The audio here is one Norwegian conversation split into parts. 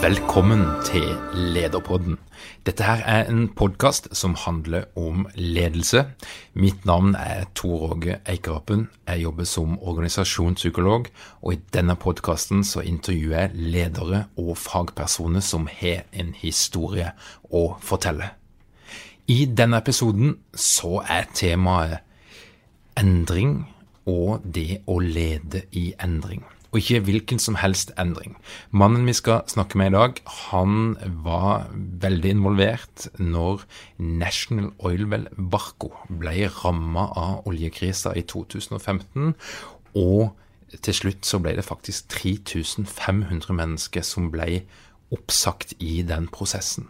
Velkommen til Lederpodden. Dette her er en podkast som handler om ledelse. Mitt navn er Tor Åge Eikerapen. Jeg jobber som organisasjonspsykolog, og i denne podkasten så intervjuer jeg ledere og fagpersoner som har en historie å fortelle. I denne episoden så er temaet endring og det å lede i endring og ikke hvilken som helst endring. Mannen vi skal snakke med i dag, han var veldig involvert når National Oilwell Barco ble ramma av oljekrisa i 2015. og til slutt så ble det faktisk 3500 mennesker som ble oppsagt i den prosessen.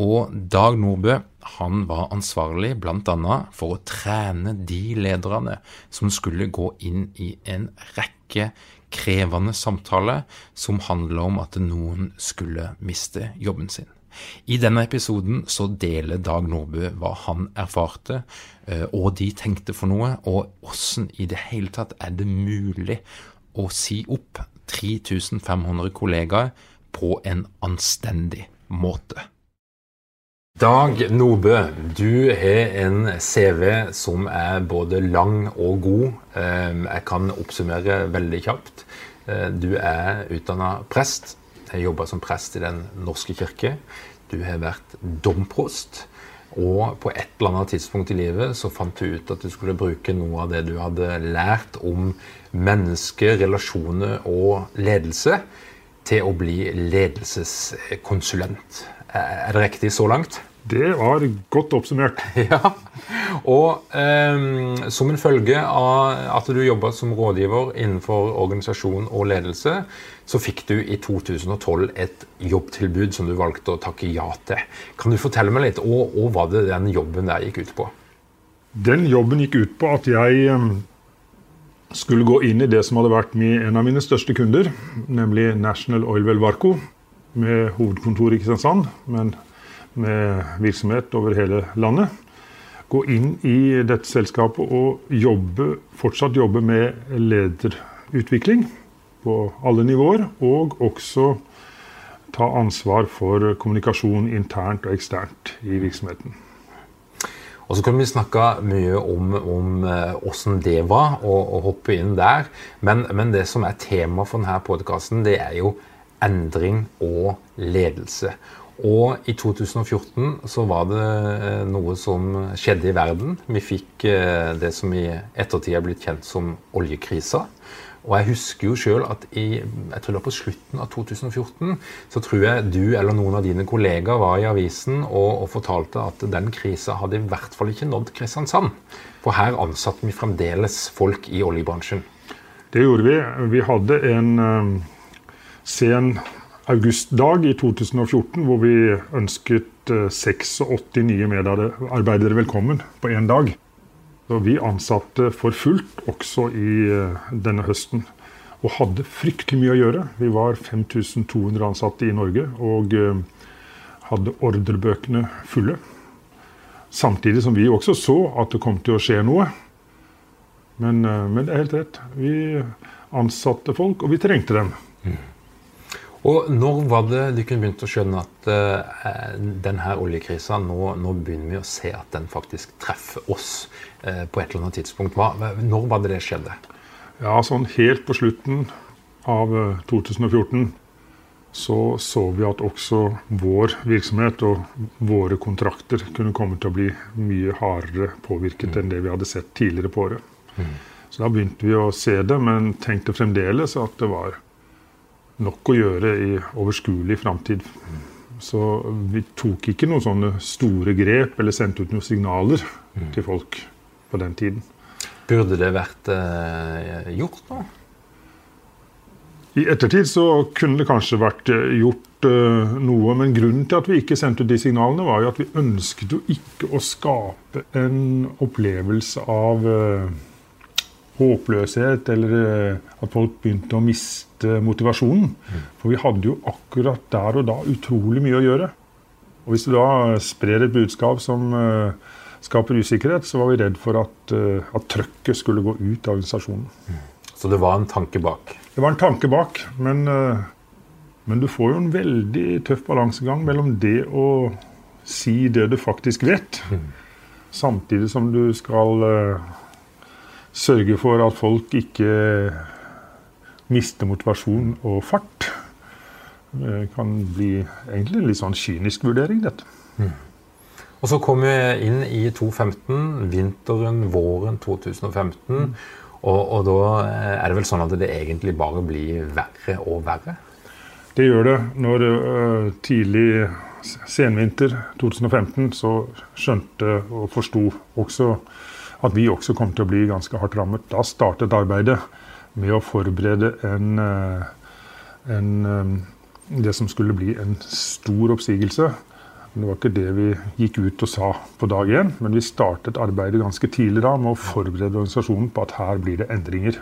Og Dag Nordbø han var ansvarlig bl.a. for å trene de lederne som skulle gå inn i en rekke krevende samtale som handler om at noen skulle miste jobben sin. I denne episoden så deler Dag Nordbø hva han erfarte, eh, og de tenkte for noe, og åssen i det hele tatt er det mulig å si opp 3500 kollegaer på en anstendig måte. Dag Nordbø, du har en CV som er både lang og god. Ehm, jeg kan oppsummere veldig kjapt. Eh, du er utdanna prest. Jeg jobba som prest i Den norske kirke. Du har vært domprost. Og på et eller annet tidspunkt i livet så fant du ut at du skulle bruke noe av det du hadde lært om mennesker, relasjoner og ledelse, til å bli ledelseskonsulent. Er det riktig så langt? Det var godt oppsummert. Ja, og eh, Som en følge av at du jobba som rådgiver innenfor organisasjon og ledelse, så fikk du i 2012 et jobbtilbud som du valgte å takke ja til. Kan du fortelle meg litt, og, og hva det den jobben der gikk ut på? Den jobben gikk ut på at jeg skulle gå inn i det som hadde vært en av mine største kunder, nemlig National Oilwell Varco, med hovedkontor i Kristiansand. men med virksomhet over hele landet. Gå inn i dette selskapet og jobbe, fortsatt jobbe med lederutvikling på alle nivåer. Og også ta ansvar for kommunikasjon internt og eksternt i virksomheten. Og så kunne vi snakka mye om, om åssen eh, det var, og, og, hoppe inn der. Men, men det som er tema for denne podkasten, det er jo endring og ledelse. Og i 2014 så var det eh, noe som skjedde i verden. Vi fikk eh, det som i ettertid er blitt kjent som oljekrisa. Og jeg husker jo sjøl at i, jeg tror det var på slutten av 2014 så tror jeg du eller noen av dine kollegaer var i avisen og, og fortalte at den krisa hadde i hvert fall ikke nådd Kristiansand. For her ansatte vi fremdeles folk i oljebransjen. Det gjorde vi. Vi hadde en um, sen augustdag i 2014 hvor vi ønsket 86 eh, nye medarbeidere velkommen på én dag. Så vi ansatte for fullt også i eh, denne høsten. Og hadde fryktelig mye å gjøre. Vi var 5200 ansatte i Norge og eh, hadde ordrebøkene fulle. Samtidig som vi også så at det kom til å skje noe. Men, men det er helt rett. Vi ansatte folk, og vi trengte dem. Mm. Og når var det du kunne begynt å skjønne at uh, denne oljekrisa nå, nå, begynner vi å se at den faktisk treffer oss uh, på et eller annet tidspunkt? Hva, når var det det skjedde? Ja, sånn helt på slutten av 2014 så så vi at også vår virksomhet og våre kontrakter kunne komme til å bli mye hardere påvirket enn det vi hadde sett tidligere på året. Mm. Så da begynte vi å se det, men tenkte fremdeles at det var nok å gjøre i overskuelig framtid. Så vi tok ikke noen sånne store grep eller sendte ut noen signaler mm. til folk på den tiden. Burde det vært eh, gjort nå? I ettertid så kunne det kanskje vært eh, gjort eh, noe, men grunnen til at vi ikke sendte ut de signalene, var jo at vi ønsket jo ikke å skape en opplevelse av uh, håpløshet, eller uh, at folk begynte å miste motivasjonen. For vi hadde jo akkurat der og da utrolig mye å gjøre. Og hvis du da sprer et budskap som skaper usikkerhet, så var vi redd for at, at trøkket skulle gå ut av organisasjonen. Så det var en tanke bak? Det var en tanke bak. Men, eh, men, du får jo en veldig tøff balansegang mellom det å si det du faktisk vet, mm. samtidig som du skal sørge for at folk ikke mister motivasjon og fart. Det kan bli egentlig en litt sånn kynisk vurdering, dette. Mm. Og så kom vi inn i 2015, vinteren, våren 2015. Mm. Og, og, da eh, er det vel sånn at det egentlig bare blir verre og verre? Det gjør det. Når uh, tidlig senvinter 2015 så skjønte og forsto også at vi også kom til å bli ganske hardt rammet. Da startet arbeidet med å forberede en, uh, en um, det som skulle bli en stor oppsigelse det var ikke det vi gikk ut og sa på dag én, men vi startet arbeidet ganske tidlig da med å forberede organisasjonen på at her blir det endringer.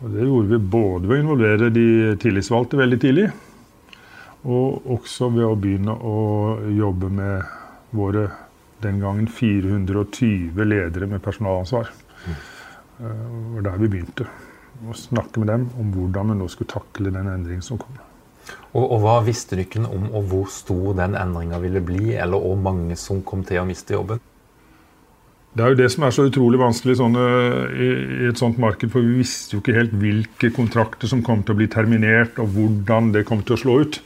Og Det gjorde vi både ved å involvere de tillitsvalgte veldig tidlig, og også ved å begynne å jobbe med våre den gangen 420 ledere med personalansvar. Det var der vi begynte. Å snakke med dem om hvordan vi nå skulle takle den endringen som kom. Og, og, Hva visste dere om og hvor stor den endringa ville bli, eller hvor mange som kom til å miste jobben? Det er jo det som er så utrolig vanskelig sånne, i, i, et sånt marked. For vi visste jo ikke helt hvilke kontrakter som kom til å bli terminert, og hvordan det kom til å slå ut.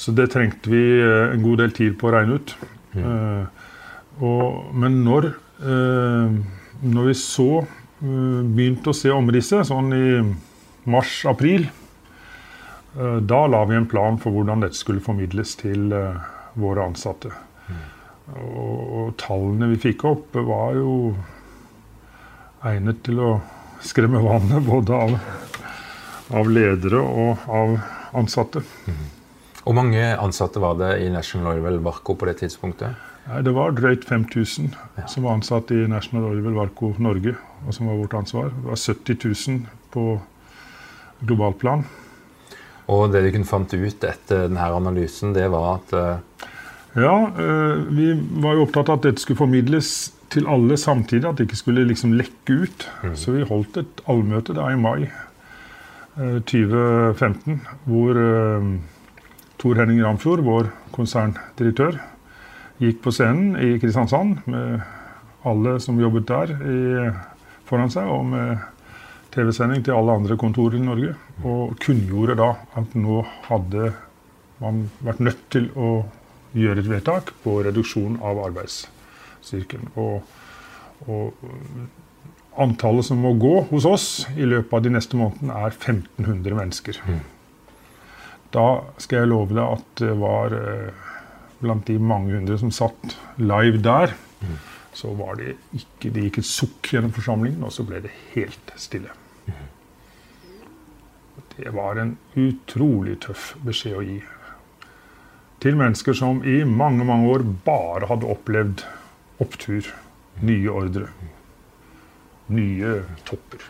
Så det trengte vi eh, en god del tid på å regne ut. Mm. Uh, og, men når, eh, når vi så eh, begynte å se omrisset, sånn i mars-april Eh, da la vi en plan for hvordan dette skulle formidles til eh, våre ansatte. Mm. Og, og, tallene vi fikk opp, var jo egnet til å skremme vannet både av, av ledere og av ansatte. Mm. Hvor mange ansatte var det i National Orwell Barco på det tidspunktet? Nei, det var drøyt 5000 ja. som var ansatt i National Oilwell Varco Norge, og som var vårt ansvar. Det var 70 000 på globalt plan. Og det dere fant ut etter denne analysen, det var at uh... Ja, uh, vi var jo opptatt av at dette skulle formidles til alle samtidig. At det ikke skulle liksom lekke ut. Mm. Så vi holdt et allmøte da i mai uh, 2015, hvor Tor Henning Ramfjord, vår konserndirektør, gikk på scenen i Kristiansand med alle som jobbet der, i, foran seg. og med TV-sending til alle andre kontorer i Norge. Og kunngjorde da at nå hadde man vært nødt til å gjøre et vedtak på reduksjon av arbeidsstyrken. Og, og antallet som må gå hos oss i løpet av de neste månedene, er 1500 mennesker. Mm. Da skal jeg love deg at det var eh, blant de mange hundre som satt live der, mm. så var det ikke Det gikk et sukk gjennom forsamlingen, og så ble det helt stille. Det var en utrolig tøff beskjed å gi. Til mennesker som i mange, mange år bare hadde opplevd opptur, nye ordre, nye topper.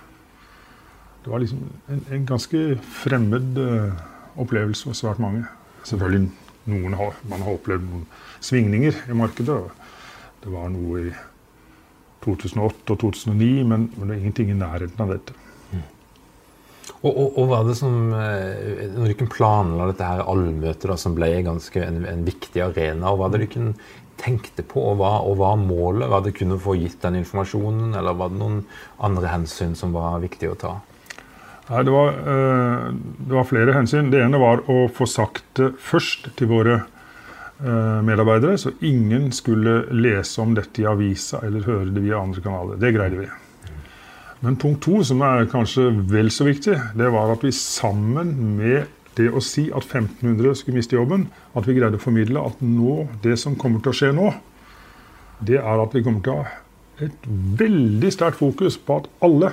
Det var liksom en, en ganske fremmed uh, opplevelse for svært mange. Selvfølgelig noen har, man har opplevd noen svingninger i markedet. Det var noe i 2008 og 2009, men, men det er ingenting i nærheten av dette. Og, og, og var det som, eh, Når dere planla dette her allmøtet, som ble ganske en, en, viktig arena, og hva det dere tenkte på, og hva, og hva målet? Var det kun å få gitt den informasjonen, eller var det noen andre hensyn som var viktig å ta? Nei, det var, eh, det var flere hensyn. Det ene var å få sagt det først til våre eh, medarbeidere, så ingen skulle lese om dette i avisa eller høre det via andre kanaler. Det greide vi. Men punkt to, som er kanskje vel så viktig, det var at vi sammen med det å si at 1500 skulle miste jobben, at vi greide å formidle at nå, det som kommer til å skje nå, det er at vi kommer til å ha et veldig sterkt fokus på at alle,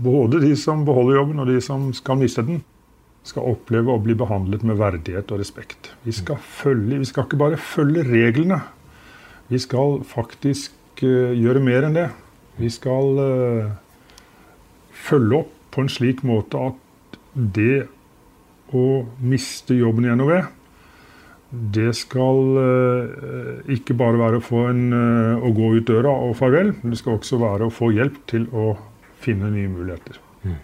både de som beholder jobben og de som skal miste den, skal oppleve å bli behandlet med verdighet og respekt. Vi skal, følge, vi skal ikke bare følge reglene. Vi skal faktisk uh, gjøre mer enn det. Vi skal uh, følge opp på en slik måte at det å miste jobben i NOV, det skal uh, ikke bare være å få en å gå ut døra og farvel, men det skal også være å få hjelp til å finne nye muligheter. Mm.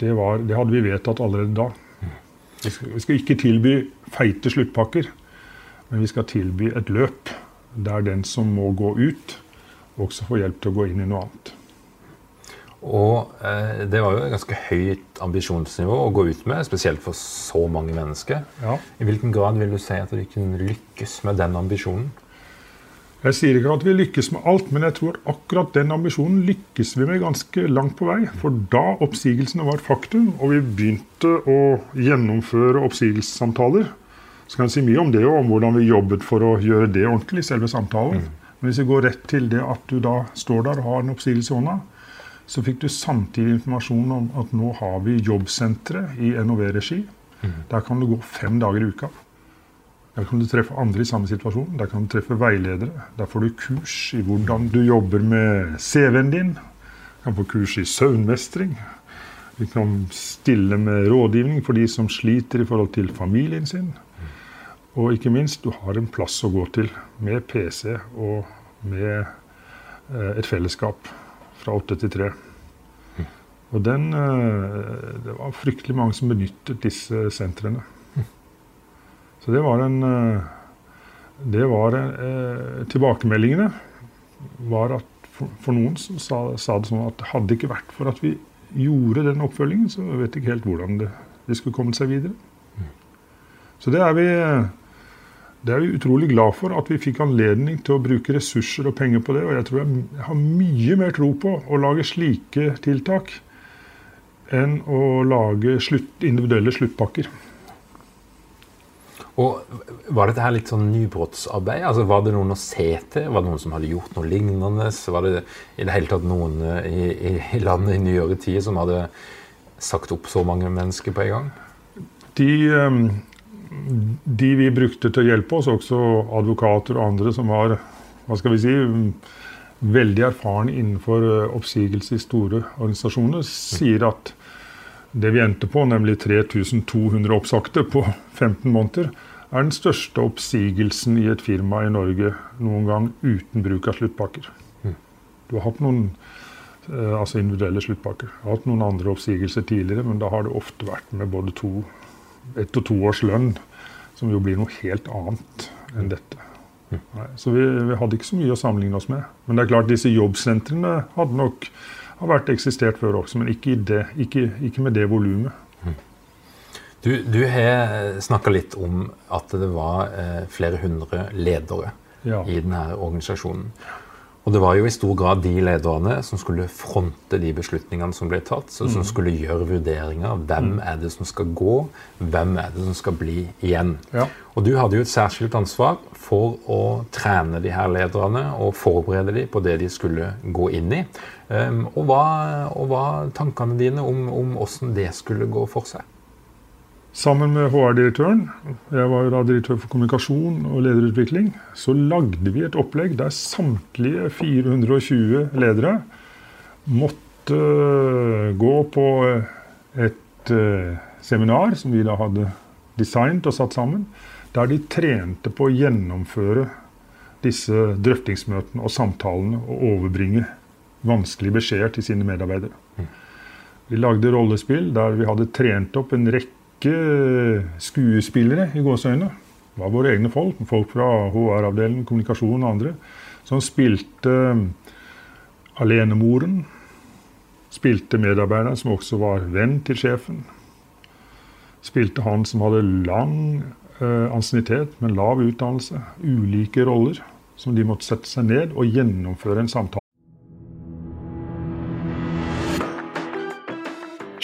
Det, var, det, hadde vi vedtatt allerede da. Mm. Vi, skal, vi skal ikke tilby feite sluttpakker, men vi skal tilby et løp der den som må gå ut, også får hjelp til å gå inn i noe annet. Og eh, det var jo et ganske høyt ambisjonsnivå å gå ut med, spesielt for så mange mennesker. Ja. I hvilken grad vil du si at du kunne lykkes med den ambisjonen? Jeg sier ikke at vi lykkes med alt, men jeg tror akkurat den ambisjonen lykkes vi med ganske langt på vei. For da oppsigelsene var faktum, og vi begynte å gjennomføre oppsigelsessamtaler, så kan jeg si mye om det og om hvordan vi jobbet for å gjøre det ordentlig, selve samtalen. Mm. Men hvis vi går rett til det at du da står der og har en oppsigelse i hånda, så fikk du samtidig informasjon om at nå har vi jobbsentre i NOV-regi. Mm. Der kan du gå fem dager i uka. Der kan du treffe andre i samme situasjon. Der kan du treffe veiledere. Der får du kurs i hvordan du jobber med CV-en din. Du kan få kurs i søvnmestring. Vi kan stille med rådgivning for de som sliter i forhold til familien sin. Og ikke minst, du har en plass å gå til med PC og med eh, et fellesskap fra åtte til tre. Og den, eh, det var fryktelig mange som benyttet disse sentrene. Så det var en eh, det var en, Tilbakemeldingene var at for, for noen sa, sa, det sånn at hadde det ikke vært for at vi gjorde den oppfølgingen, så vet jeg ikke helt hvordan det, det skulle kommet seg videre. Så det er vi det er vi utrolig glad for at vi fikk anledning til å bruke ressurser og penger på det. Og jeg tror jeg har mye mer tro på å lage slike tiltak enn å lage slutt, individuelle sluttpakker. Og Var dette her litt sånn nybrottsarbeid? Altså, var det noen å se til? Var det noen som hadde gjort noe lignende? Var det i det hele tatt noen eh, i, i, landet i nyere tid som hadde sagt opp så mange mennesker på en gang? De, um, de vi brukte til å hjelpe oss, også advokater og andre som var hva skal vi si, veldig erfarne innenfor eh, oppsigelse i store organisasjoner, sier at det vi endte på, nemlig 3200 oppsagte på 15 måneder, er den største oppsigelsen i et firma i Norge noen gang uten bruk av sluttpakker. Mm. Du har hatt noen eh, altså individuelle sluttpakker. Jeg har hatt noen andre oppsigelser tidligere, men da har det ofte vært med både to ett og to års lønn, som jo blir noe helt annet enn dette. Nei, så vi, vi, hadde ikke så mye å sammenligne oss med. Men det er klart disse jobbsentrene hadde nok har vært eksistert før også, men ikke, det, ikke, ikke med det volumet. Du, du, har snakka litt om at det var eh, flere hundre ledere ja. i denne organisasjonen. Og det var jo i stor grad de lederne som skulle fronte de beslutningene som ble tatt, så som mm. skulle gjøre vurderinger. Hvem mm. er det som skal gå? Hvem er det som skal bli igjen? Ja. Og du hadde jo et særskilt ansvar for å trene de her lederne og forberede dem på det de skulle gå inn i. Um, og, hva, og hva tankene dine om, om hvordan det skulle gå for seg? Sammen med HR-direktøren, jeg var jo da direktør for kommunikasjon og lederutvikling, så lagde vi et opplegg der samtlige 420 ledere måtte øh, gå på et øh, seminar som vi da hadde designet og satt sammen, der de trente på å gjennomføre disse drøftingsmøtene og samtalene og overbringe vanskelige beskjeder til sine medarbeidere. Vi lagde rollespill der vi hadde trent opp en rekke skuespillere i gåseøynene. Det var våre egne folk, folk fra HR-avdelingen, kommunikasjon og andre, som spilte alenemoren. Spilte medarbeideren som også var venn til sjefen. Spilte han som hadde lang eh, ansiennitet, men lav utdannelse. Ulike roller som de måtte sette seg ned og gjennomføre en samtale.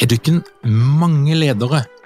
Er du ikke mange ledere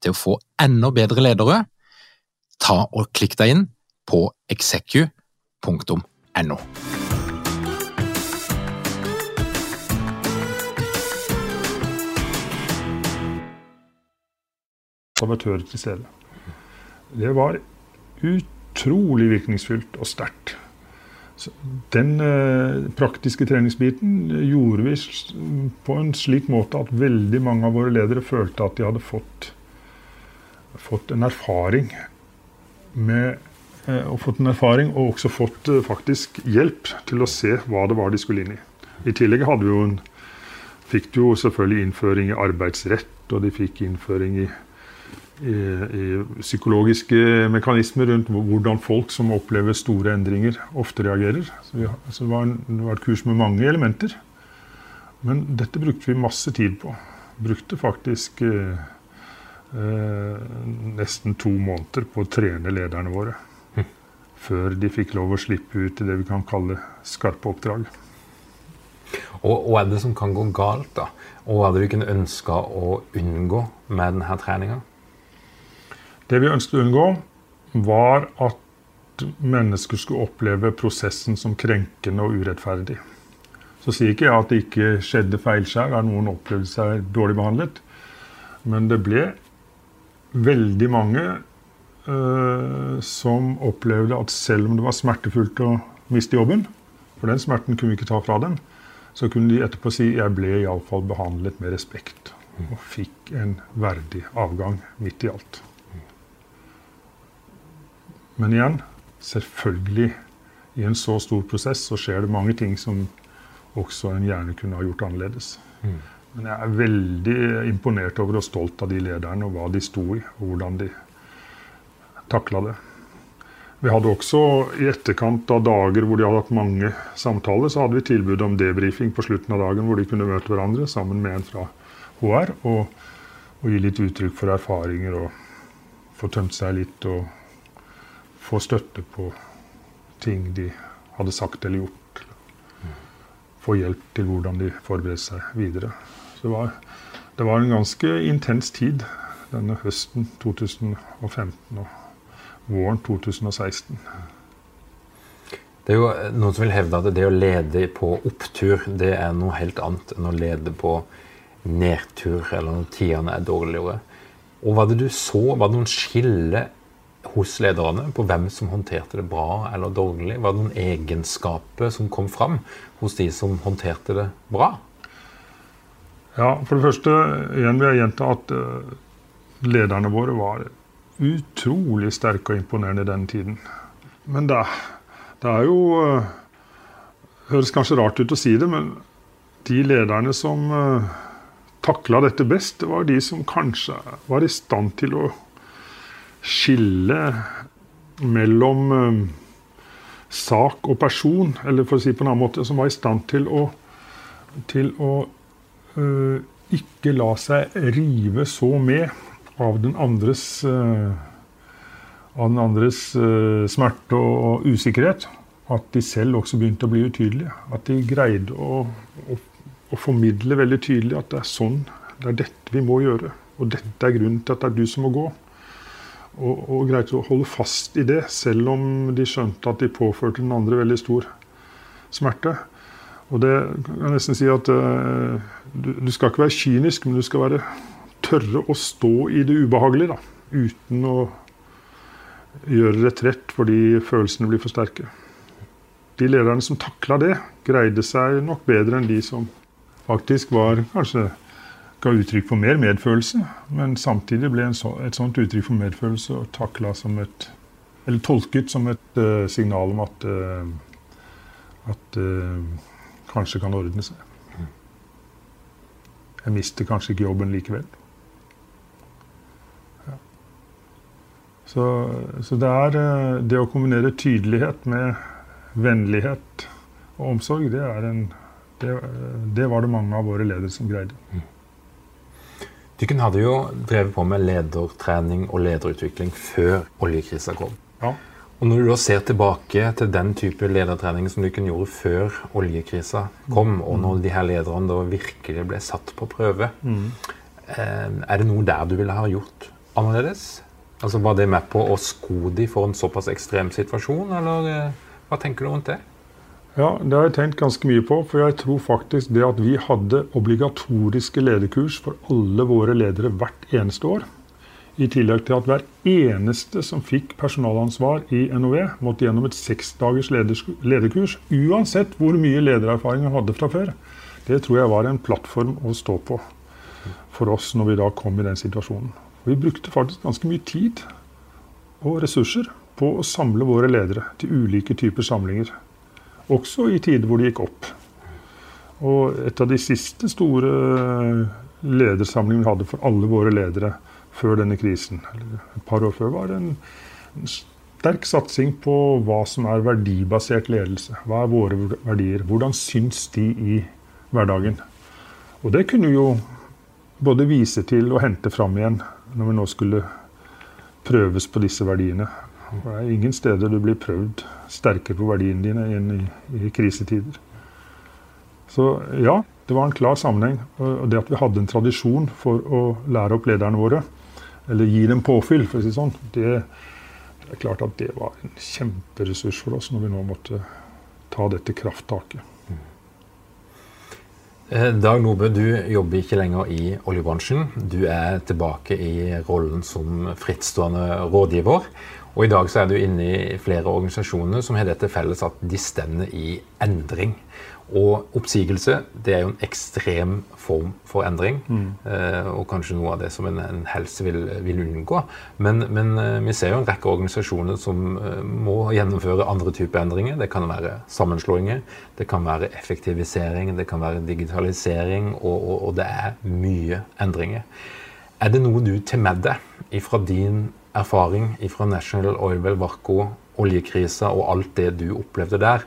til å få enda bedre ledere, ta og klikk deg inn på execu.no. Amatører til stede. Det var utrolig virkningsfullt og sterkt. Den eh, praktiske treningsbiten gjorde vi på en slik måte at veldig mange av våre ledere følte at de hadde fått, fått en erfaring med eh, og fått en erfaring og også fått eh, faktisk hjelp til å se hva det var de skulle inn i. I tillegg hadde vi jo en, fikk de jo selvfølgelig innføring i arbeidsrett, og de fikk innføring i i, i, psykologiske mekanismer rundt hvordan folk som opplever store endringer, ofte reagerer. Så, vi, så det, var en, det, var et kurs med mange elementer. Men dette brukte vi masse tid på. Brukte faktisk eh, nesten to måneder på å trene lederne våre. Mm. Før de fikk lov å slippe ut i det vi kan kalle skarpe oppdrag. Og Hva er det som kan gå galt, da? Og hva er det du kunne ønska å unngå med denne treninga? Det vi ønsket å unngå, var at mennesker skulle oppleve prosessen som krenkende og urettferdig. Så sier ikke jeg at det ikke skjedde feilskjær, at noen opplevde seg dårlig behandlet. Men det ble veldig mange uh, som opplevde at selv om det var smertefullt å miste jobben, for den smerten kunne vi ikke ta fra dem, så kunne de etterpå si jeg ble iallfall behandlet med respekt. Og fikk en verdig avgang midt i alt. Men igjen, selvfølgelig, i en så stor prosess så skjer det mange ting som også en gjerne kunne ha gjort annerledes. Men jeg er veldig imponert over og stolt av de lederne og hva de sto i, og hvordan de takla det. Vi hadde også i etterkant av dager hvor de hadde hatt mange samtaler, så hadde vi tilbud om debrifing på slutten av dagen hvor de kunne møte hverandre sammen med en fra HR og, og gi litt uttrykk for erfaringer og få tømt seg litt. og få støtte på ting de hadde sagt eller gjort. Få hjelp til hvordan de forbereder seg videre. Så det var, det var en ganske intens tid denne høsten 2015 og våren 2016. Det er jo noen som vil hevde at det å lede på opptur, det er noe helt annet enn å lede på nedtur, eller når tidene er dårligere. Og var det du så? Var det noen skille hos lederne på hvem som håndterte det bra eller dårlig? Var det noen egenskaper som kom fram hos de som håndterte det bra? Ja, For det første igjen vil jeg gjenta at uh, lederne våre var utrolig sterke og imponerende i den tiden. Men det, det er jo uh, Høres kanskje rart ut å si det, men de lederne som uh, takla dette best, det var de som kanskje var i stand til å skille mellom sak og person, eller for å si på en annen måte, som var i stand til å, til å ikke la seg rive så med av den andres, uh, av den andres uh, smerte og, usikkerhet at de selv også begynte å bli utydelige. At de greide å, å, å formidle veldig tydelig at det er sånn, det er dette vi må gjøre. Og dette er grunnen til at det er du som må gå og, og greide å holde fast i det, selv om de skjønte at de påførte den andre veldig stor smerte. Og det kan jeg nesten si at uh, du, du, skal ikke være kynisk, men du skal være tørre å stå i det ubehagelige, da, uten å gjøre retrett fordi følelsene blir for sterke. De lederne som takla det, greide seg nok bedre enn de som faktisk var kanskje ga uttrykk for mer medfølelse, men samtidig ble så, et sånt uttrykk for medfølelse takla som et Eller tolket som et uh, signal om at uh, at kanskje kan ordne seg. Jeg mister kanskje ikke jobben likevel. Ja. Så, så, det er det å kombinere tydelighet med vennlighet og omsorg, det, en, det, det var det mange av våre ledere som greide. Mm. Dere hadde jo drevet på med ledertrening og lederutvikling før oljekrisa kom. Ja. Og Når du da ser tilbake til den type ledertrening som du kunne gjøre før oljekrisa kom, og når de her lederne da virkelig ble satt på prøve, mm. er det noe der du ville ha gjort annerledes? Altså Var det med på å sko de for en såpass ekstrem situasjon, eller eh, hva tenker du rundt det? Ja, Det har jeg tenkt ganske mye på. For jeg tror faktisk det at vi hadde obligatoriske lederkurs for alle våre ledere hvert eneste år, i tillegg til at hver eneste som fikk personalansvar i NOV, måtte gjennom et seksdagers lederkurs, uansett hvor mye ledererfaring han hadde fra før, det tror jeg var en plattform å stå på for oss når vi da kom i den situasjonen. vi brukte faktisk ganske mye tid og ressurser på å samle våre ledere til ulike typer samlinger. Også i tider hvor det gikk opp. Og et av de siste store ledersamlingene vi hadde for alle våre ledere før denne krisen, eller et par år før, var en, en sterk satsing på hva som er verdibasert ledelse. Hva er våre verdier? Hvordan syns de i hverdagen? Og det kunne vi jo både vise til og hente fram igjen når vi nå skulle prøves på disse verdiene. Det er ingen steder du blir prøvd sterkere på verdiene dine enn i, i, krisetider. Så ja, det var en klar sammenheng. Og det at vi hadde en tradisjon for å lære opp lederne våre, eller gi dem påfyll, for å si det sånn, det, er klart at det var en kjemperessurs for oss når vi nå måtte ta dette krafttaket. Eh, Dag Nobø, du jobber ikke lenger i oljebransjen. Du er tilbake i rollen som frittstående rådgiver. Og i dag så er du inne i flere organisasjoner som har det til felles at de stender i endring. Og oppsigelse det er jo en ekstrem form for endring. Mm. Eh, og kanskje noe av det som en, en helst vil, vil, unngå. Men, men eh, vi ser jo en rekke organisasjoner som eh, må gjennomføre andre typer endringer. Det kan være sammenslåinger, det kan være effektivisering, det kan være digitalisering, og, og, og det er mye endringer. Er det noe du tar med deg fra din erfaring fra National Oilwell Varco, oljekrisa og alt det du opplevde der,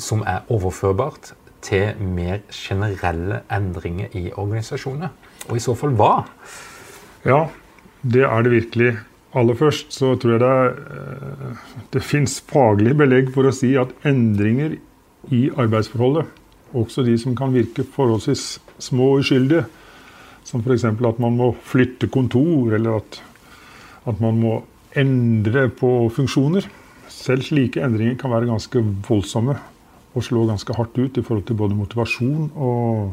som er overførbart til mer generelle endringer i organisasjoner? Og i så fall hva? Ja, det er det virkelig. Aller først så tror jeg det, er, det fins faglig belegg for å si at endringer i arbeidsforholdet, også de som kan virke forholdsvis små og uskyldige, som f.eks. at man må flytte kontor, eller at at man må endre på funksjoner. Selv slike endringer kan være ganske voldsomme og slå ganske hardt ut i forhold til både motivasjon og,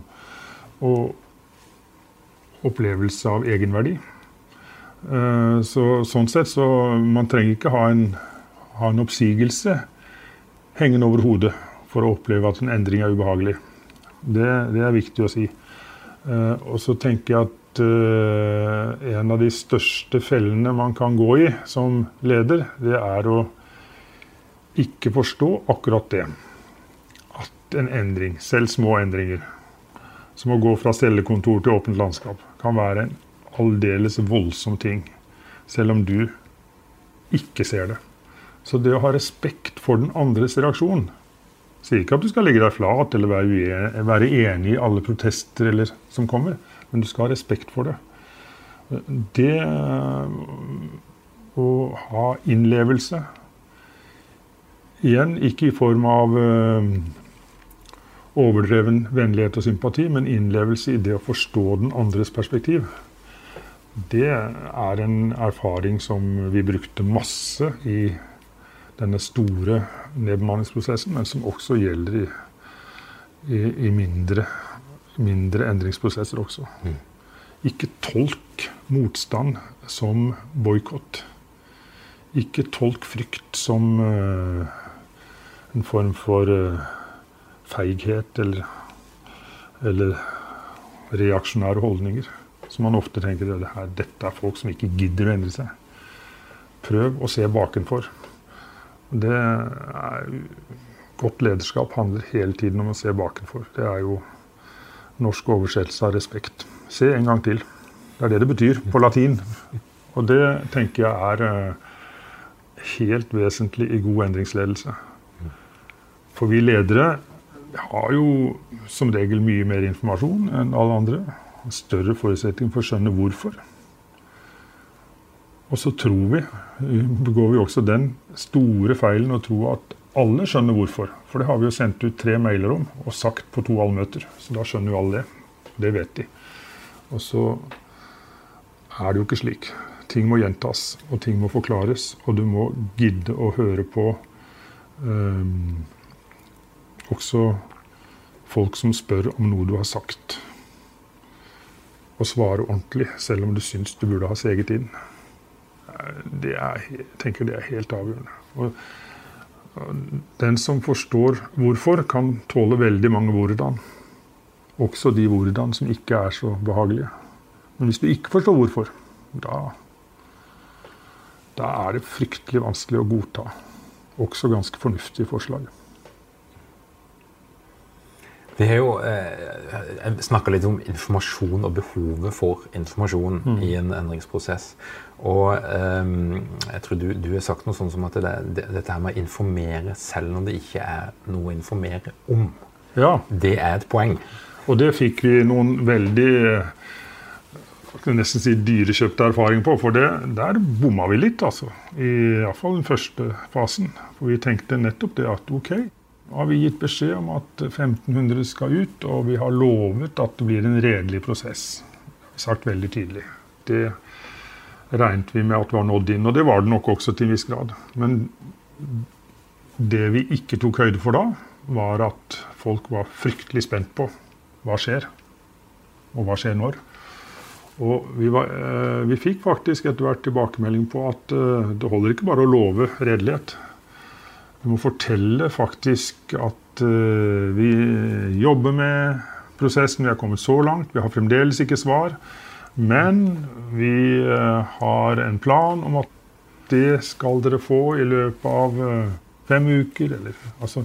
og opplevelse av egenverdi. Eh, så, sånn sett så man trenger ikke ha en, ha en oppsigelse hengende over hodet for å oppleve at en endring er ubehagelig. Det, det er viktig å si. Eh, og så tenker jeg at uh, en av de største fellene man kan gå i som leder, det er å ikke forstå akkurat det. At en endring, selv små endringer, som å gå fra cellekontor til åpent landskap, kan være en aldeles voldsom ting. Selv om du ikke ser det. Så det å ha respekt for den andres reaksjon Sier ikke at du skal legge deg flat eller være, enig i alle protester eller, som kommer men du skal ha respekt for det. Det å ha innlevelse Igjen ikke i form av eh, overdreven vennlighet og sympati, men innlevelse i det å forstå den andres perspektiv. Det er en erfaring som vi brukte masse i denne store nedbemanningsprosessen, men som også gjelder i, i, i mindre mindre endringsprosesser også. Mm. Ikke tolk motstand som boikott. Ikke tolk frykt som uh, en form for uh, feighet eller, eller reaksjonære holdninger. Som man ofte tenker at dette er folk som ikke gidder å endre seg. Prøv å se bakenfor. Det er, godt lederskap handler hele tiden om å se bakenfor. Det er jo norsk oversettelse av respekt. Se en gang til. Det er det det betyr på latin. Og det tenker jeg er eh, helt vesentlig i god endringsledelse. For vi ledere har jo som regel mye mer informasjon enn alle andre. Større forutsetning for å skjønne hvorfor. Og så tror vi, begår vi også den store feilen å tro at alle skjønner hvorfor. For det har vi jo sendt ut tre mailer om og sagt på to allmøter. Så da skjønner jo alle det. Det vet de. Og så er det jo ikke slik. Ting må gjentas, og ting må forklares. Og du må gidde å høre på um, også folk som spør om noe du har sagt. Og svare ordentlig, selv om du syns du burde ha seget inn. Det er, jeg tenker det er helt avgjørende. Og, den som forstår hvorfor, kan tåle veldig mange hvordan. Også de hvordan som ikke er så behagelige. Men hvis du ikke forstår hvorfor, da, da er det fryktelig vanskelig å godta også ganske fornuftige forslag. Vi har jo eh, snakka litt om informasjon og behovet for informasjon mm. i en endringsprosess. Og eh, jeg tror du, du, har sagt noe sånn som at det, det, dette her med å informere selv når det ikke er noe å informere om, ja. det er et poeng. Og det fikk vi noen veldig kan nesten si dyrekjøpte erfaring på. For det, der bomma vi litt, altså. Iallfall fall den første fasen. For vi tenkte nettopp det at ok, har vi gitt beskjed om at 1500 skal ut, og vi har lovet at det blir en redelig prosess. Det har vi sagt veldig tydelig. Det regnet vi med at var nådd inn, og det var det nok også til en viss grad. Men det vi ikke tok høyde for da, var at folk var fryktelig spent på hva skjer, og hva skjer når. Og vi, var, eh, vi fikk faktisk etter hvert tilbakemelding på at eh, det holder ikke bare å love redelighet. Vi må fortelle faktisk at uh, vi jobber med prosessen. Vi har kommet så langt. Vi har fremdeles ikke svar. Men vi uh, har en plan om at det skal dere få i løpet av uh, fem uker. Eller, altså,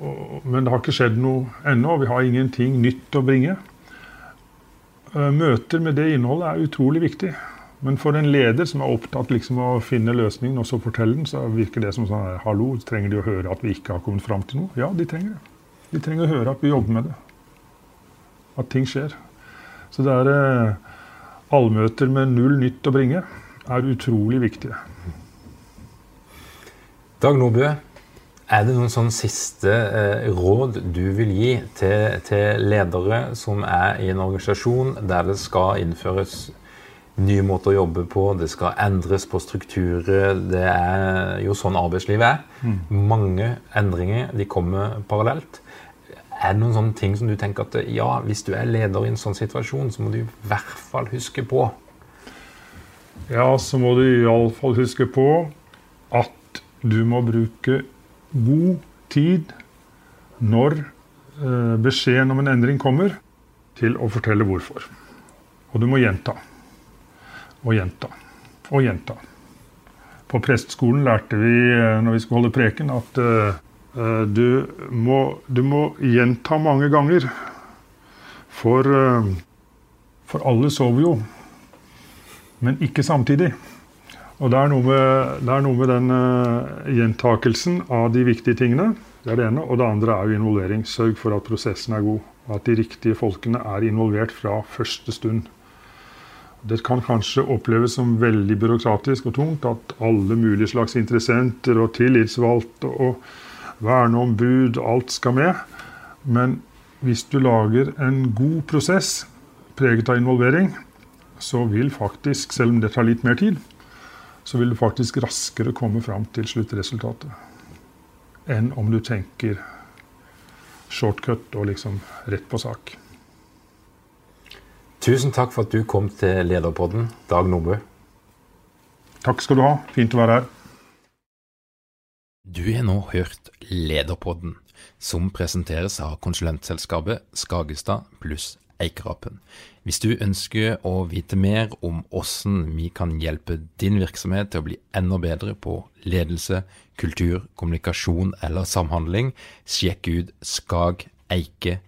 og, men det har ikke skjedd noe ennå. Vi har ingenting nytt å bringe. Møter med det innholdet er utrolig viktig. Men for en leder som er opptatt liksom av å finne løsningen og så fortelle den, så virker det som sånn Hallo, trenger de å høre at vi ikke har kommet fram til noe? Ja, de trenger det. De trenger å høre at vi jobber med det. At ting skjer. Så det er eh, allmøter med null nytt å bringe er utrolig viktige. Dag Nordbø, er det noen sånn siste eh, råd du vil gi til, til ledere som er i en organisasjon der det skal innføres nye måter å jobbe på, det skal endres på strukturer. Det er jo sånn arbeidslivet er. Mm. Mange endringer de kommer parallelt. Er det noen sånne ting som du tenker at ja, hvis du er leder i en sånn situasjon, så må du i hvert fall huske på? Ja, så må du iallfall huske på at du må bruke god tid når eh, beskjeden om en endring kommer, til å fortelle hvorfor. Og du må gjenta og gjenta. Og gjenta. På presteskolen lærte vi eh, når vi skulle holde preken, at uh, du, må, du, må, gjenta mange ganger. For, uh, for alle sover jo, men ikke samtidig. Og det er noe med, er noe med den uh, gjentakelsen av de viktige tingene. Det er det ene. Og det andre er jo involvering. Sørg for at prosessen er god. Og at de riktige folkene er involvert fra første stund. Det kan kanskje oppleves som veldig byråkratisk og tungt at alle mulige slags interessenter og tillitsvalgte og verneombud, alt skal med. Men hvis du lager en god prosess preget av involvering, så vil faktisk, selv om det tar litt mer tid, så vil du faktisk raskere komme fram til sluttresultatet enn om du tenker shortcut og liksom rett på sak. Tusen takk for at du kom til Lederpodden, Dag Nordbø. Takk skal du ha. Fint å være her. Du har nå hørt Lederpodden, som presenteres av konsulentselskapet Skagestad pluss Eikerapen. Hvis du ønsker å vite mer om hvordan vi kan hjelpe din virksomhet til å bli enda bedre på ledelse, kultur, kommunikasjon eller samhandling, sjekk ut skageike.no.